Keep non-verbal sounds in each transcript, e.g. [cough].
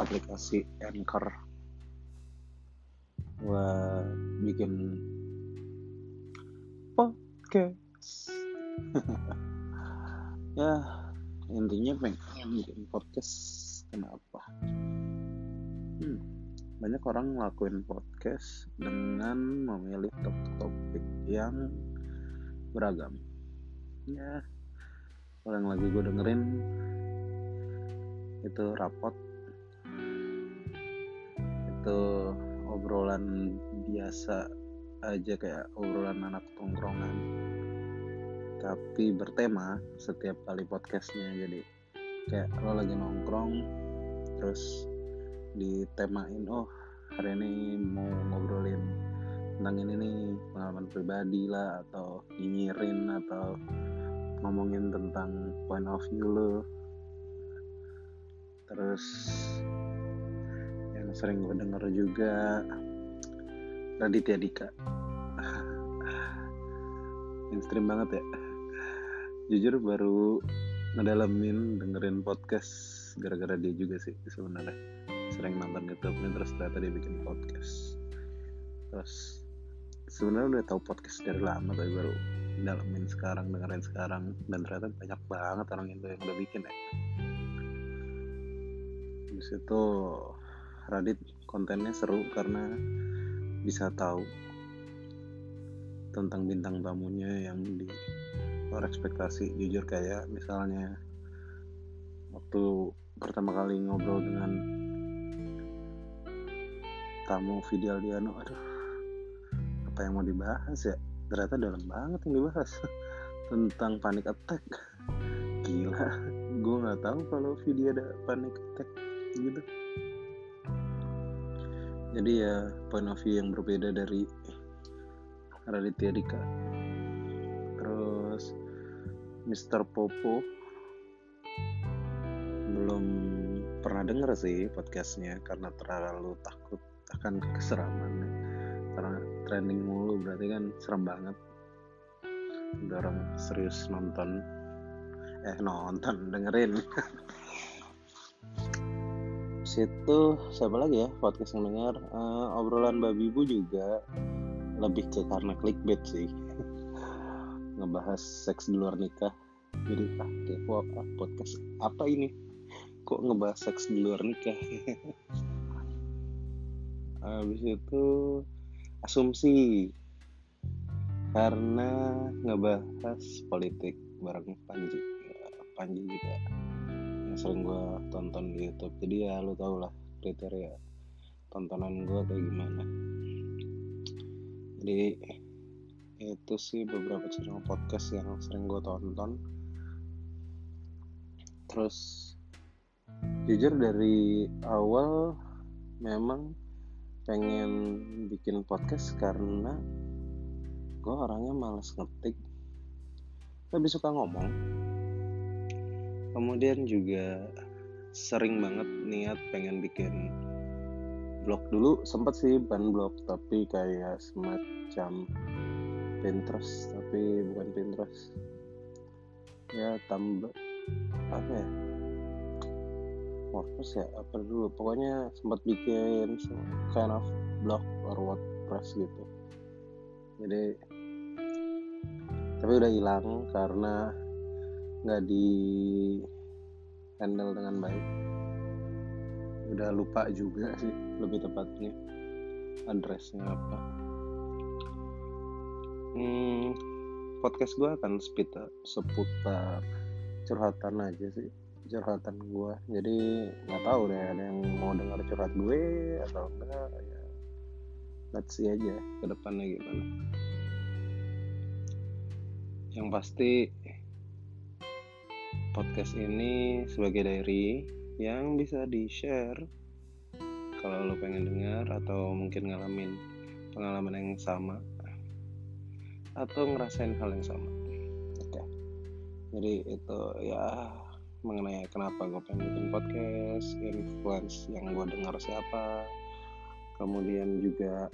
aplikasi Anchor. Gua bikin podcast. [laughs] Ya intinya pengen bikin podcast kenapa? Hmm, banyak orang ngelakuin podcast dengan memilih topik-topik yang beragam. Ya yang lagi gue dengerin itu rapot itu obrolan biasa aja kayak obrolan anak tongkrongan. Tapi bertema setiap kali podcastnya jadi kayak lo lagi nongkrong terus ditemain oh hari ini mau ngobrolin tentang ini nih pengalaman pribadi lah atau nyinyirin atau ngomongin tentang point of view lo. Terus yang sering gue denger juga. Raditya Dika. Mainstream banget ya. Jujur baru ngedalamin dengerin podcast gara-gara dia juga sih sebenarnya. Sering nonton YouTube-nya terus ternyata dia bikin podcast. Terus sebenarnya udah tahu podcast dari lama tapi baru dalamin sekarang dengerin sekarang. Dan ternyata banyak banget orang Indo yang udah bikin ya. Habis itu Radit kontennya seru karena bisa tahu tentang bintang tamunya yang di luar ekspektasi jujur kayak misalnya waktu pertama kali ngobrol dengan tamu Fidel Diano aduh apa yang mau dibahas ya? Ternyata dalam banget yang dibahas. [laughs] Tentang panic attack. Gila gue nggak tahu kalau video ada panic attack gitu jadi ya point of view yang berbeda dari Raditya Dika. Terus Mr. Popo. Belum pernah denger sih podcastnya karena terlalu takut akan keseramannya karena trending mulu berarti kan serem banget. Udah orang serius nonton. Eh nonton dengerin [laughs] situ siapa lagi ya podcast yang denger uh, obrolan babi bu juga lebih ke karena clickbait sih. [laughs] Ngebahas seks di luar nikah. Jadi ah kepo ah, podcast apa ini? Kok ngebahas seks di luar nikah? [laughs] Habis itu asumsi. Karena ngebahas politik bareng Panji. Ya, Panji juga sering gue tonton di YouTube. Jadi ya lu tau lah kriteria tontonan gue kayak gimana. Jadi itu sih beberapa channel podcast yang sering gue tonton. Terus jujur dari awal memang pengen bikin podcast karena gue orangnya males ngetik. Lebih suka ngomong kemudian juga sering banget niat pengen bikin blog dulu. Sempat sih ban blog tapi kayak semacam Pinterest tapi bukan Pinterest. Ya tambah apa ya? WordPress ya apa dulu? Pokoknya sempat bikin kind of blog or WordPress gitu. Jadi tapi udah hilang karena nggak di handle dengan baik. Udah lupa juga sih lebih tepatnya addressnya apa. Hmm, podcast gue akan sepita, seputar curhatan aja sih curhatan gue jadi nggak tahu deh ada yang mau dengar curhat gue atau enggak ya. Let's see aja ke depannya gimana. Yang pasti podcast ini sebagai diary yang bisa di share kalau lo pengen dengar atau mungkin ngalamin pengalaman yang sama. Atau ngerasain hal yang sama. Oke. Jadi itu ya mengenai kenapa gue pengen bikin podcast influence yang gue dengar siapa. Kemudian juga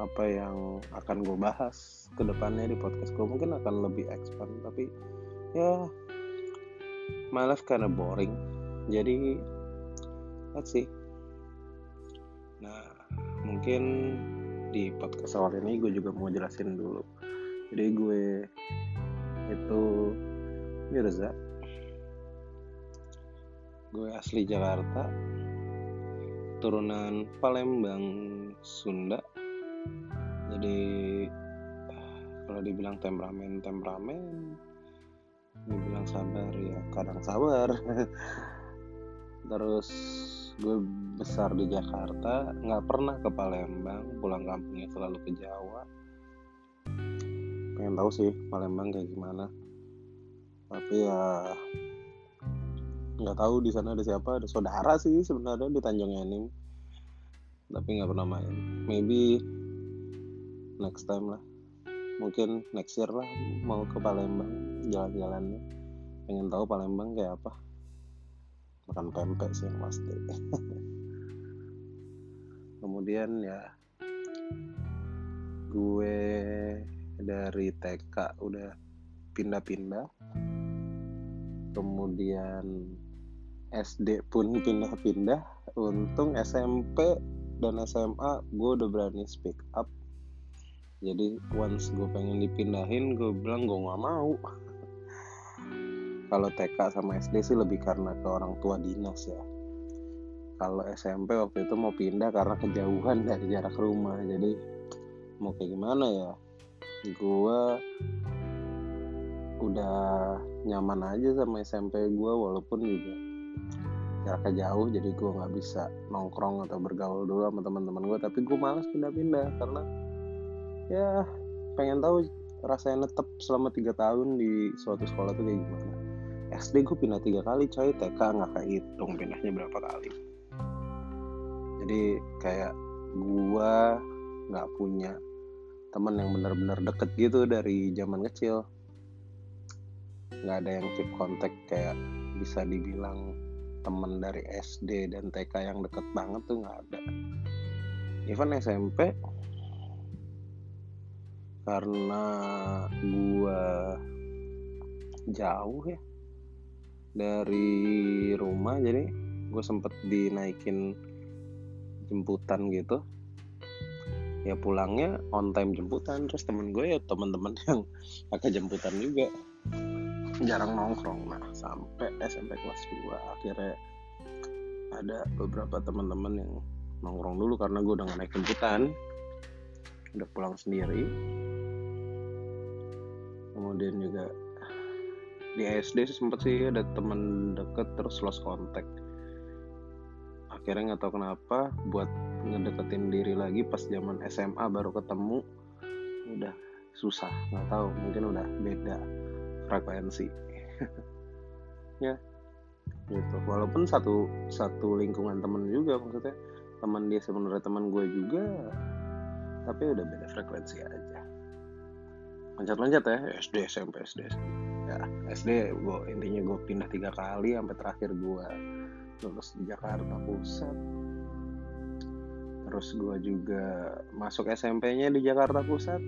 apa yang akan gue bahas ke depannya di podcast gue mungkin akan lebih expand tapi ya my life kinda boring. Jadi let's see. Nah mungkin di podcast awal ini gue juga mau jelasin dulu. Jadi gue itu Mirza gue asli Jakarta turunan Palembang Sunda jadi kalau dibilang temperamen temperamen dibilang sabar ya kadang sabar. [laughs] Terus gue besar di Jakarta nggak pernah ke Palembang pulang kampungnya selalu ke Jawa. Pengen tahu sih Palembang kayak gimana. Tapi ya nggak tahu di sana ada siapa ada saudara sih sebenarnya di Tanjung Enim. Tapi nggak pernah main. Maybe next time lah. Mungkin next year lah mau ke Palembang jalan-jalannya. Pengen tahu Palembang kayak apa. Makan pempek sih yang pasti. [laughs] Kemudian ya gue dari TK udah pindah-pindah. Kemudian SD pun pindah-pindah. Untung SMP dan SMA gue udah berani speak up jadi once gue pengen dipindahin gue bilang gue nggak mau. Kalau TK sama SD sih lebih karena ke orang tua dinas ya. Kalau SMP waktu itu mau pindah karena kejauhan dari jarak rumah. Jadi mau kayak gimana ya? Gue udah nyaman aja sama SMP gue walaupun juga jaraknya jauh jadi gue nggak bisa nongkrong atau bergaul dulu sama teman-teman gue tapi gue malas pindah-pindah karena ya pengen tahu rasanya netep selama tiga tahun di suatu sekolah tuh kayak gimana? SD gue pindah tiga kali coy. TK nggak kehitung pindahnya berapa kali. Jadi kayak gue nggak punya teman yang benar-benar deket gitu dari zaman kecil. Nggak ada yang keep kontak kayak bisa dibilang temen dari SD dan TK yang deket banget tuh nggak ada. Even SMP karena gua jauh ya dari rumah jadi gue sempet dinaikin jemputan gitu. Ya pulangnya on time jemputan terus temen gue ya teman-teman [laughs] yang pakai jemputan juga. Jarang nongkrong nah sampai SMP kelas 2 akhirnya ada beberapa teman-teman yang nongkrong dulu karena gue udah gak naik jemputan udah pulang sendiri. Kemudian juga di SD sih sempet sih ada temen deket terus lost contact. Akhirnya nggak tahu kenapa buat ngedeketin diri lagi pas zaman SMA baru ketemu udah susah nggak tahu mungkin udah beda frekuensi. [laughs] Ya gitu. Walaupun satu satu lingkungan temen juga maksudnya. Teman dia sebenarnya teman gue juga tapi udah beda frekuensi aja. Loncat-loncat ya SD SMP SD ya SD gue intinya gue pindah tiga kali sampai terakhir gue lulus di Jakarta Pusat. Terus gue juga masuk SMP-nya di Jakarta Pusat.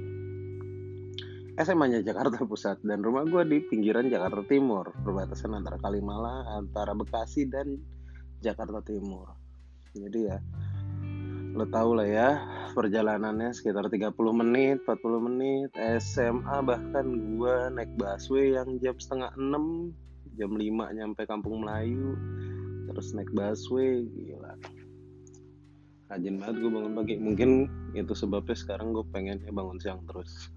SMA-nya Jakarta Pusat dan rumah gue di pinggiran Jakarta Timur. Perbatasan antara Kalimalang antara Bekasi dan Jakarta Timur. Jadi ya lo tau lah ya perjalanannya sekitar 30 menit 40 menit SMA bahkan gue naik busway yang jam setengah 6 jam 5 nyampe Kampung Melayu terus naik busway gila. Rajin banget gue bangun pagi. Mungkin itu sebabnya sekarang gue pengen ya bangun siang terus.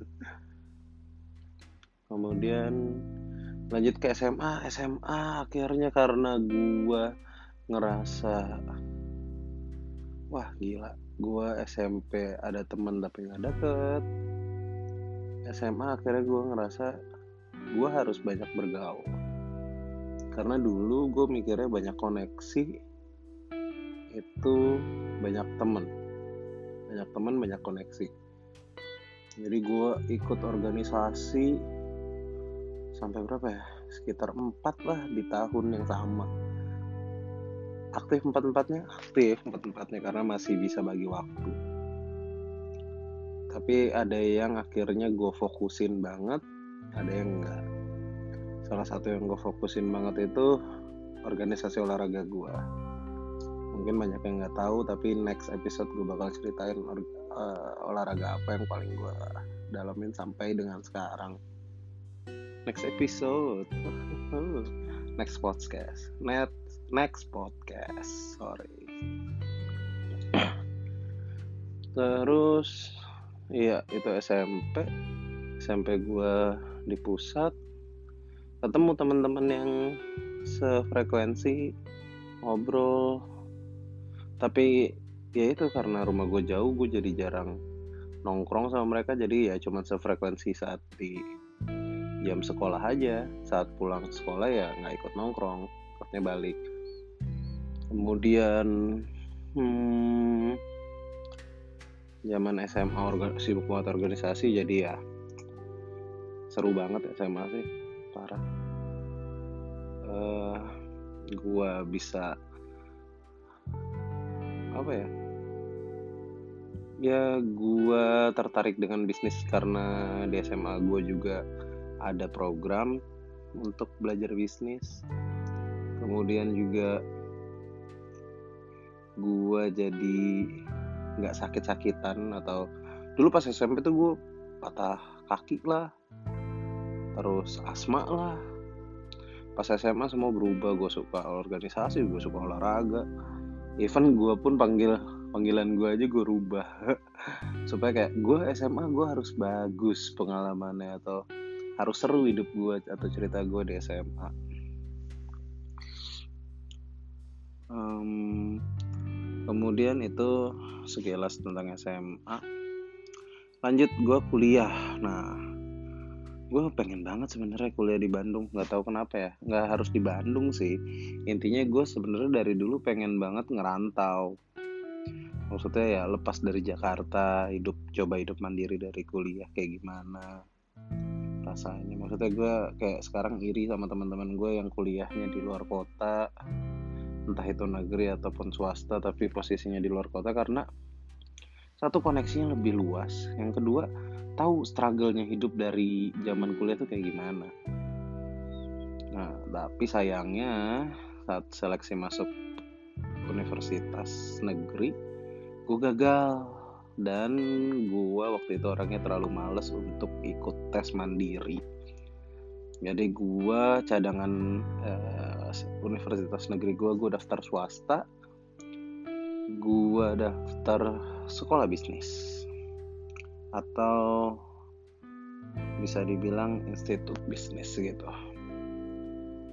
[laughs] Kemudian lanjut ke SMA SMA akhirnya karena gue ngerasa wah gila. Gue SMP ada temen tapi nggak deket SMA akhirnya gue ngerasa gue harus banyak bergaul. Karena dulu gue mikirnya banyak koneksi itu banyak temen. Banyak temen banyak koneksi. Jadi gue ikut organisasi sampai berapa ya? Sekitar empat lah di tahun yang sama aktif empat empatnya aktif empat empatnya karena masih bisa bagi waktu. Tapi ada yang akhirnya gue fokusin banget ada yang enggak. Salah satu yang gue fokusin banget itu organisasi olahraga gue mungkin banyak yang nggak tahu tapi next episode gue bakal ceritain uh, olahraga apa yang paling gue dalamin sampai dengan sekarang. Next episode. [laughs] Next podcast. Net next podcast sorry. Terus iya itu SMP SMP gue di pusat. Ketemu teman-teman yang sefrekuensi ngobrol. Tapi ya itu karena rumah gue jauh gue jadi jarang nongkrong sama mereka. Jadi ya cuma sefrekuensi saat di jam sekolah aja. Saat pulang sekolah ya nggak ikut nongkrong ikutnya balik kemudian hmm, zaman SMA sibuk buat organisasi jadi ya seru banget SMA sih parah. Uh, gua bisa apa ya? Ya gue tertarik dengan bisnis karena di SMA gue juga ada program untuk belajar bisnis. Kemudian juga gue jadi nggak sakit-sakitan atau dulu pas SMP tuh gue patah kaki lah terus asma lah. Pas SMA semua berubah gue suka organisasi gue suka olahraga. Even gue pun panggil panggilan gue aja gue rubah. [laughs] Supaya kayak gue SMA gue harus bagus pengalamannya atau harus seru hidup gue atau cerita gue di SMA um, kemudian itu sekilas tentang SMA lanjut gue kuliah. Nah gue pengen banget sebenarnya kuliah di Bandung. Nggak tahu kenapa ya. Nggak harus di Bandung sih. Intinya gue sebenarnya dari dulu pengen banget ngerantau. Maksudnya ya lepas dari Jakarta hidup coba hidup mandiri dari kuliah kayak gimana rasanya. Maksudnya gue kayak sekarang iri sama teman-teman gue yang kuliahnya di luar kota entah itu negeri ataupun swasta tapi posisinya di luar kota karena satu koneksinya lebih luas yang kedua tahu struggle-nya hidup dari zaman kuliah tuh kayak gimana. Nah, tapi sayangnya saat seleksi masuk universitas negeri, gue gagal dan gue waktu itu orangnya terlalu males untuk ikut tes mandiri. Jadi gue cadangan eh, universitas negeri gue, gue daftar swasta, gue daftar sekolah bisnis. Atau bisa dibilang institut bisnis gitu.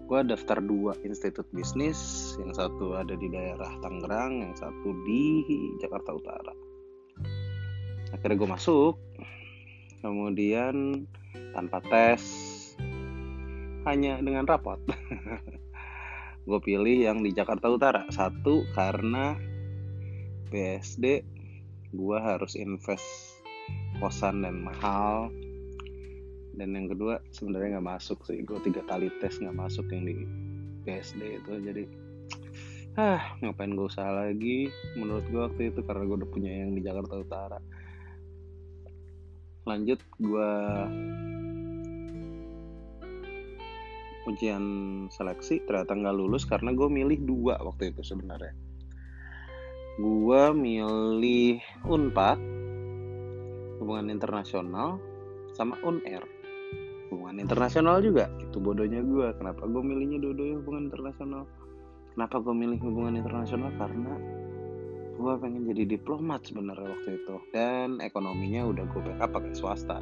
Gue daftar dua institut bisnis. Yang satu ada di daerah Tangerang yang satu di Jakarta Utara. Akhirnya gue masuk. Kemudian tanpa tes hanya dengan rapot [laughs] gue pilih yang di Jakarta Utara. Satu karena BSD gue harus invest kosan dan mahal. Dan yang kedua sebenarnya nggak masuk sih. Gue tiga kali tes nggak masuk yang di PSD itu. Jadi ah ngapain gue usaha lagi? Menurut gue waktu itu karena gue udah punya yang di Jakarta Utara. Lanjut gue ujian seleksi ternyata nggak lulus karena gue milih dua waktu itu sebenarnya. Gue milih unpad hubungan internasional sama unair hubungan internasional juga itu bodohnya gue kenapa gue milihnya dua-duanya hubungan internasional? Kenapa gue milih hubungan internasional? Karena gue pengen jadi diplomat sebenarnya waktu itu. Dan ekonominya udah gue backup pakai swasta.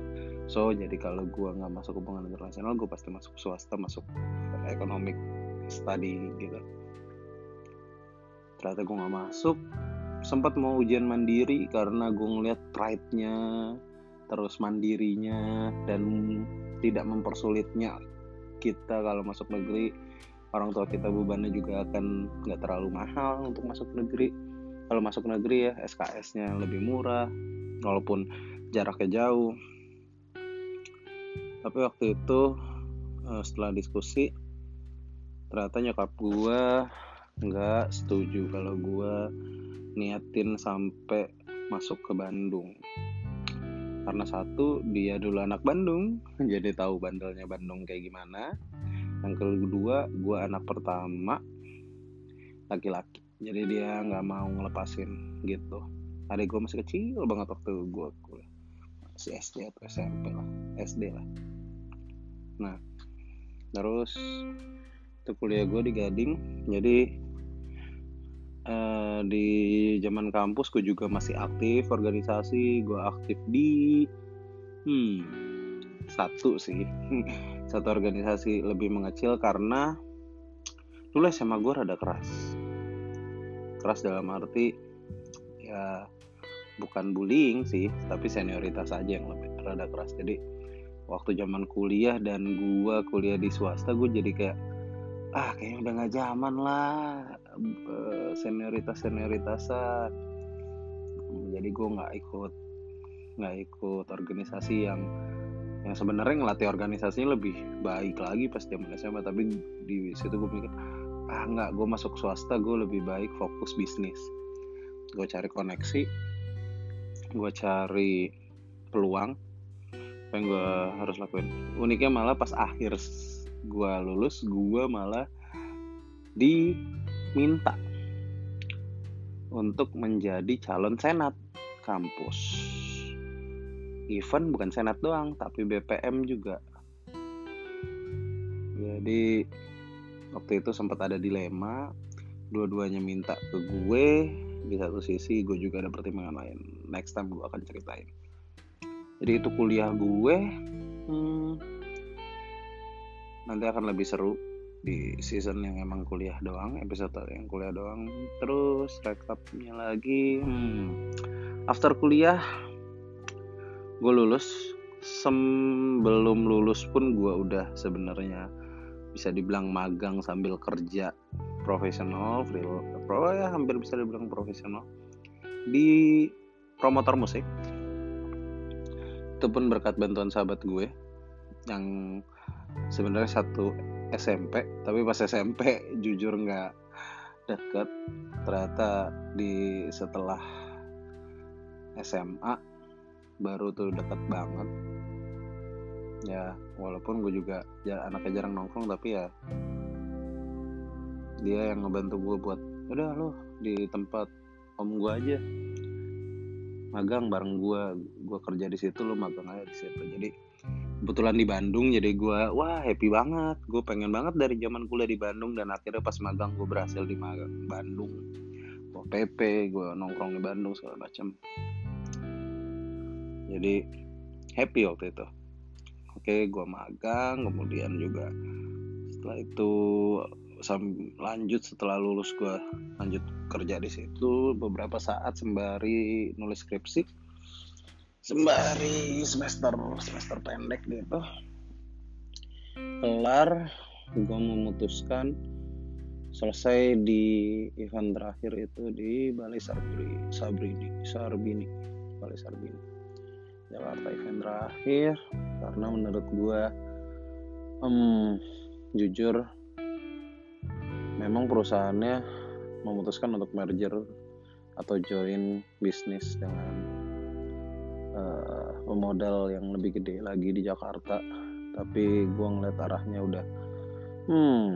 So jadi kalau gue nggak masuk hubungan internasional gue pasti masuk swasta masuk economic study gitu. Ternyata gue nggak masuk. Sempat mau ujian mandiri karena gue ngeliat pride-nya terus mandirinya dan tidak mempersulitnya kita kalau masuk negeri. Orang tua kita bebannya juga akan nggak terlalu mahal untuk masuk negeri kalau masuk negeri ya SKS-nya lebih murah walaupun jaraknya jauh. Tapi waktu itu eh, setelah diskusi ternyata nyokap gue nggak setuju kalau gue niatin sampai masuk ke Bandung. Karena satu dia dulu anak Bandung [laughs] jadi tahu bandelnya Bandung kayak gimana. Yang kedua gue anak pertama laki-laki jadi dia nggak mau ngelepasin gitu. Adik gue masih kecil banget waktu gue kuliah. Masih SD atau SMP lah. SD lah. Nah terus itu kuliah gue di Gading jadi uh, di zaman kampus gue juga masih aktif organisasi gue aktif di hmm satu sih. [laughs] Satu organisasi lebih mengecil karena dulu SMA gue rada keras keras dalam arti ya bukan bullying sih tapi senioritas aja yang lebih rada keras. Jadi waktu zaman kuliah dan gue kuliah di swasta gue jadi kayak ah kayaknya udah nggak zaman lah eh, senioritas senioritasan jadi gue nggak ikut nggak ikut organisasi yang yang sebenarnya ngelatih organisasinya lebih baik lagi pas zaman SMA tapi di situ gue mikir ah nggak gue masuk swasta gue lebih baik fokus bisnis. Gue cari koneksi gue cari peluang. Apa yang gue harus lakuin? Uniknya malah pas akhir gue lulus gue malah diminta untuk menjadi calon senat kampus. Event bukan senat doang tapi BPM juga. Jadi waktu itu sempat ada dilema dua-duanya minta ke gue di satu sisi gue juga ada pertimbangan lain. Next time gue akan ceritain. Jadi itu kuliah gue hmm, nanti akan lebih seru di season yang emang kuliah doang episode yang kuliah doang. Terus recapnya lagi hmm, after kuliah gue lulus. Sebelum lulus pun gue udah sebenarnya bisa dibilang magang sambil kerja profesional real pro ya hampir bisa dibilang profesional di promotor musik. Itu pun berkat bantuan sahabat gue yang sebenarnya satu SMP tapi pas SMP jujur nggak deket. Ternyata di setelah SMA baru tuh deket banget ya walaupun gue juga ya anaknya jarang nongkrong tapi ya dia yang ngebantu gue buat udah lo di tempat om gue aja. Magang bareng gue gue kerja di situ lo magang aja di situ. Jadi kebetulan di Bandung jadi gue wah happy banget. Gue pengen banget dari zaman kuliah di Bandung dan akhirnya pas magang gue berhasil di magang Bandung. Gue PP gue nongkrong di Bandung segala macam jadi happy waktu itu oke gue magang kemudian juga setelah itu lanjut setelah lulus gue lanjut kerja di situ beberapa saat sembari nulis skripsi. Sembari semester semester pendek gitu kelar gue memutuskan selesai di event terakhir itu di Bali Sarbini Sabrini Sarbini Bali Sarbini Jakarta event terakhir karena menurut gue um, jujur memang perusahaannya memutuskan untuk merger atau join bisnis dengan uh, pemodal yang lebih gede lagi di Jakarta. Tapi gue ngeliat arahnya udah hmm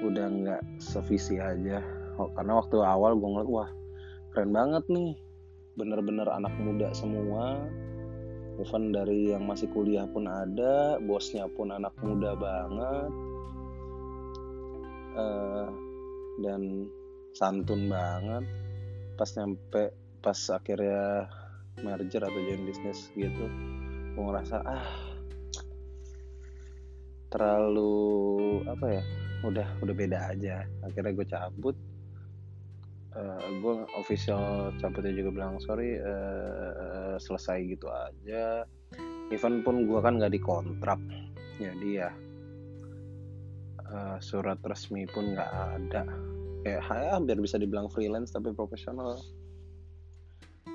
udah nggak sevisi aja. Karena waktu awal gue ngeliat wah keren banget nih bener-bener anak muda semua. Even dari yang masih kuliah pun ada bosnya pun anak muda banget. Uh, dan santun banget. Pas nyampe pas akhirnya merger atau join bisnis gitu gue ngerasa ah terlalu apa ya udah udah beda aja. Akhirnya gue cabut uh, eh, gue official cabutnya juga bilang sorry uh, selesai gitu aja. Event pun gue kan nggak dikontrak jadi ya uh, surat resmi pun nggak ada. Kayak ya, hampir bisa dibilang freelance tapi profesional.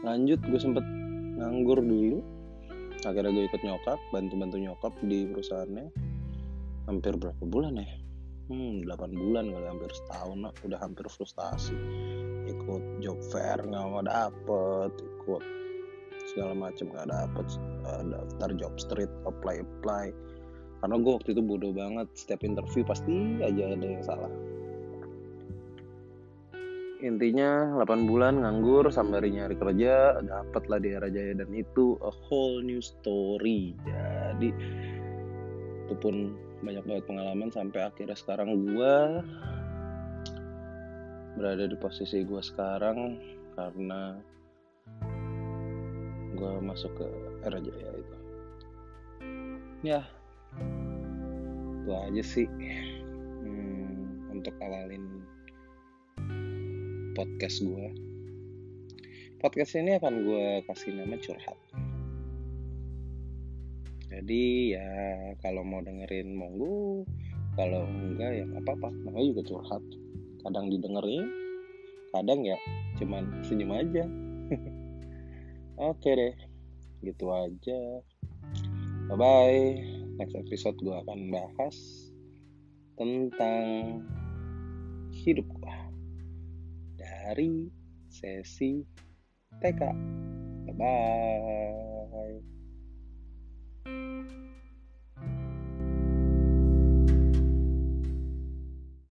Lanjut gue sempet nganggur dulu. Akhirnya gue ikut nyokap bantu-bantu nyokap di perusahaannya. Hampir berapa bulan ya? Hmm 8 bulan kali hampir setahun udah hampir frustasi ikut job fair nggak mau dapet ikut segala macam nggak dapet uh, daftar job street apply apply. Karena gue waktu itu bodoh banget setiap interview pasti aja ada yang salah. Intinya 8 bulan nganggur sambil nyari kerja dapet lah di era jaya dan itu a whole new story. Jadi itu pun banyak banget pengalaman sampai akhirnya sekarang gue berada di posisi gue sekarang karena gue masuk ke era jaya itu. Ya itu aja sih. Hmm, untuk awalin podcast gue podcast ini akan gue kasih nama curhat. Jadi ya kalau mau dengerin monggo. Kalau enggak ya apa-apa. Namanya juga curhat kadang didengerin kadang ya cuman senyum aja. [laughs] Oke deh gitu aja. Bye bye next episode gue akan bahas tentang hidup gue dari sesi TK bye bye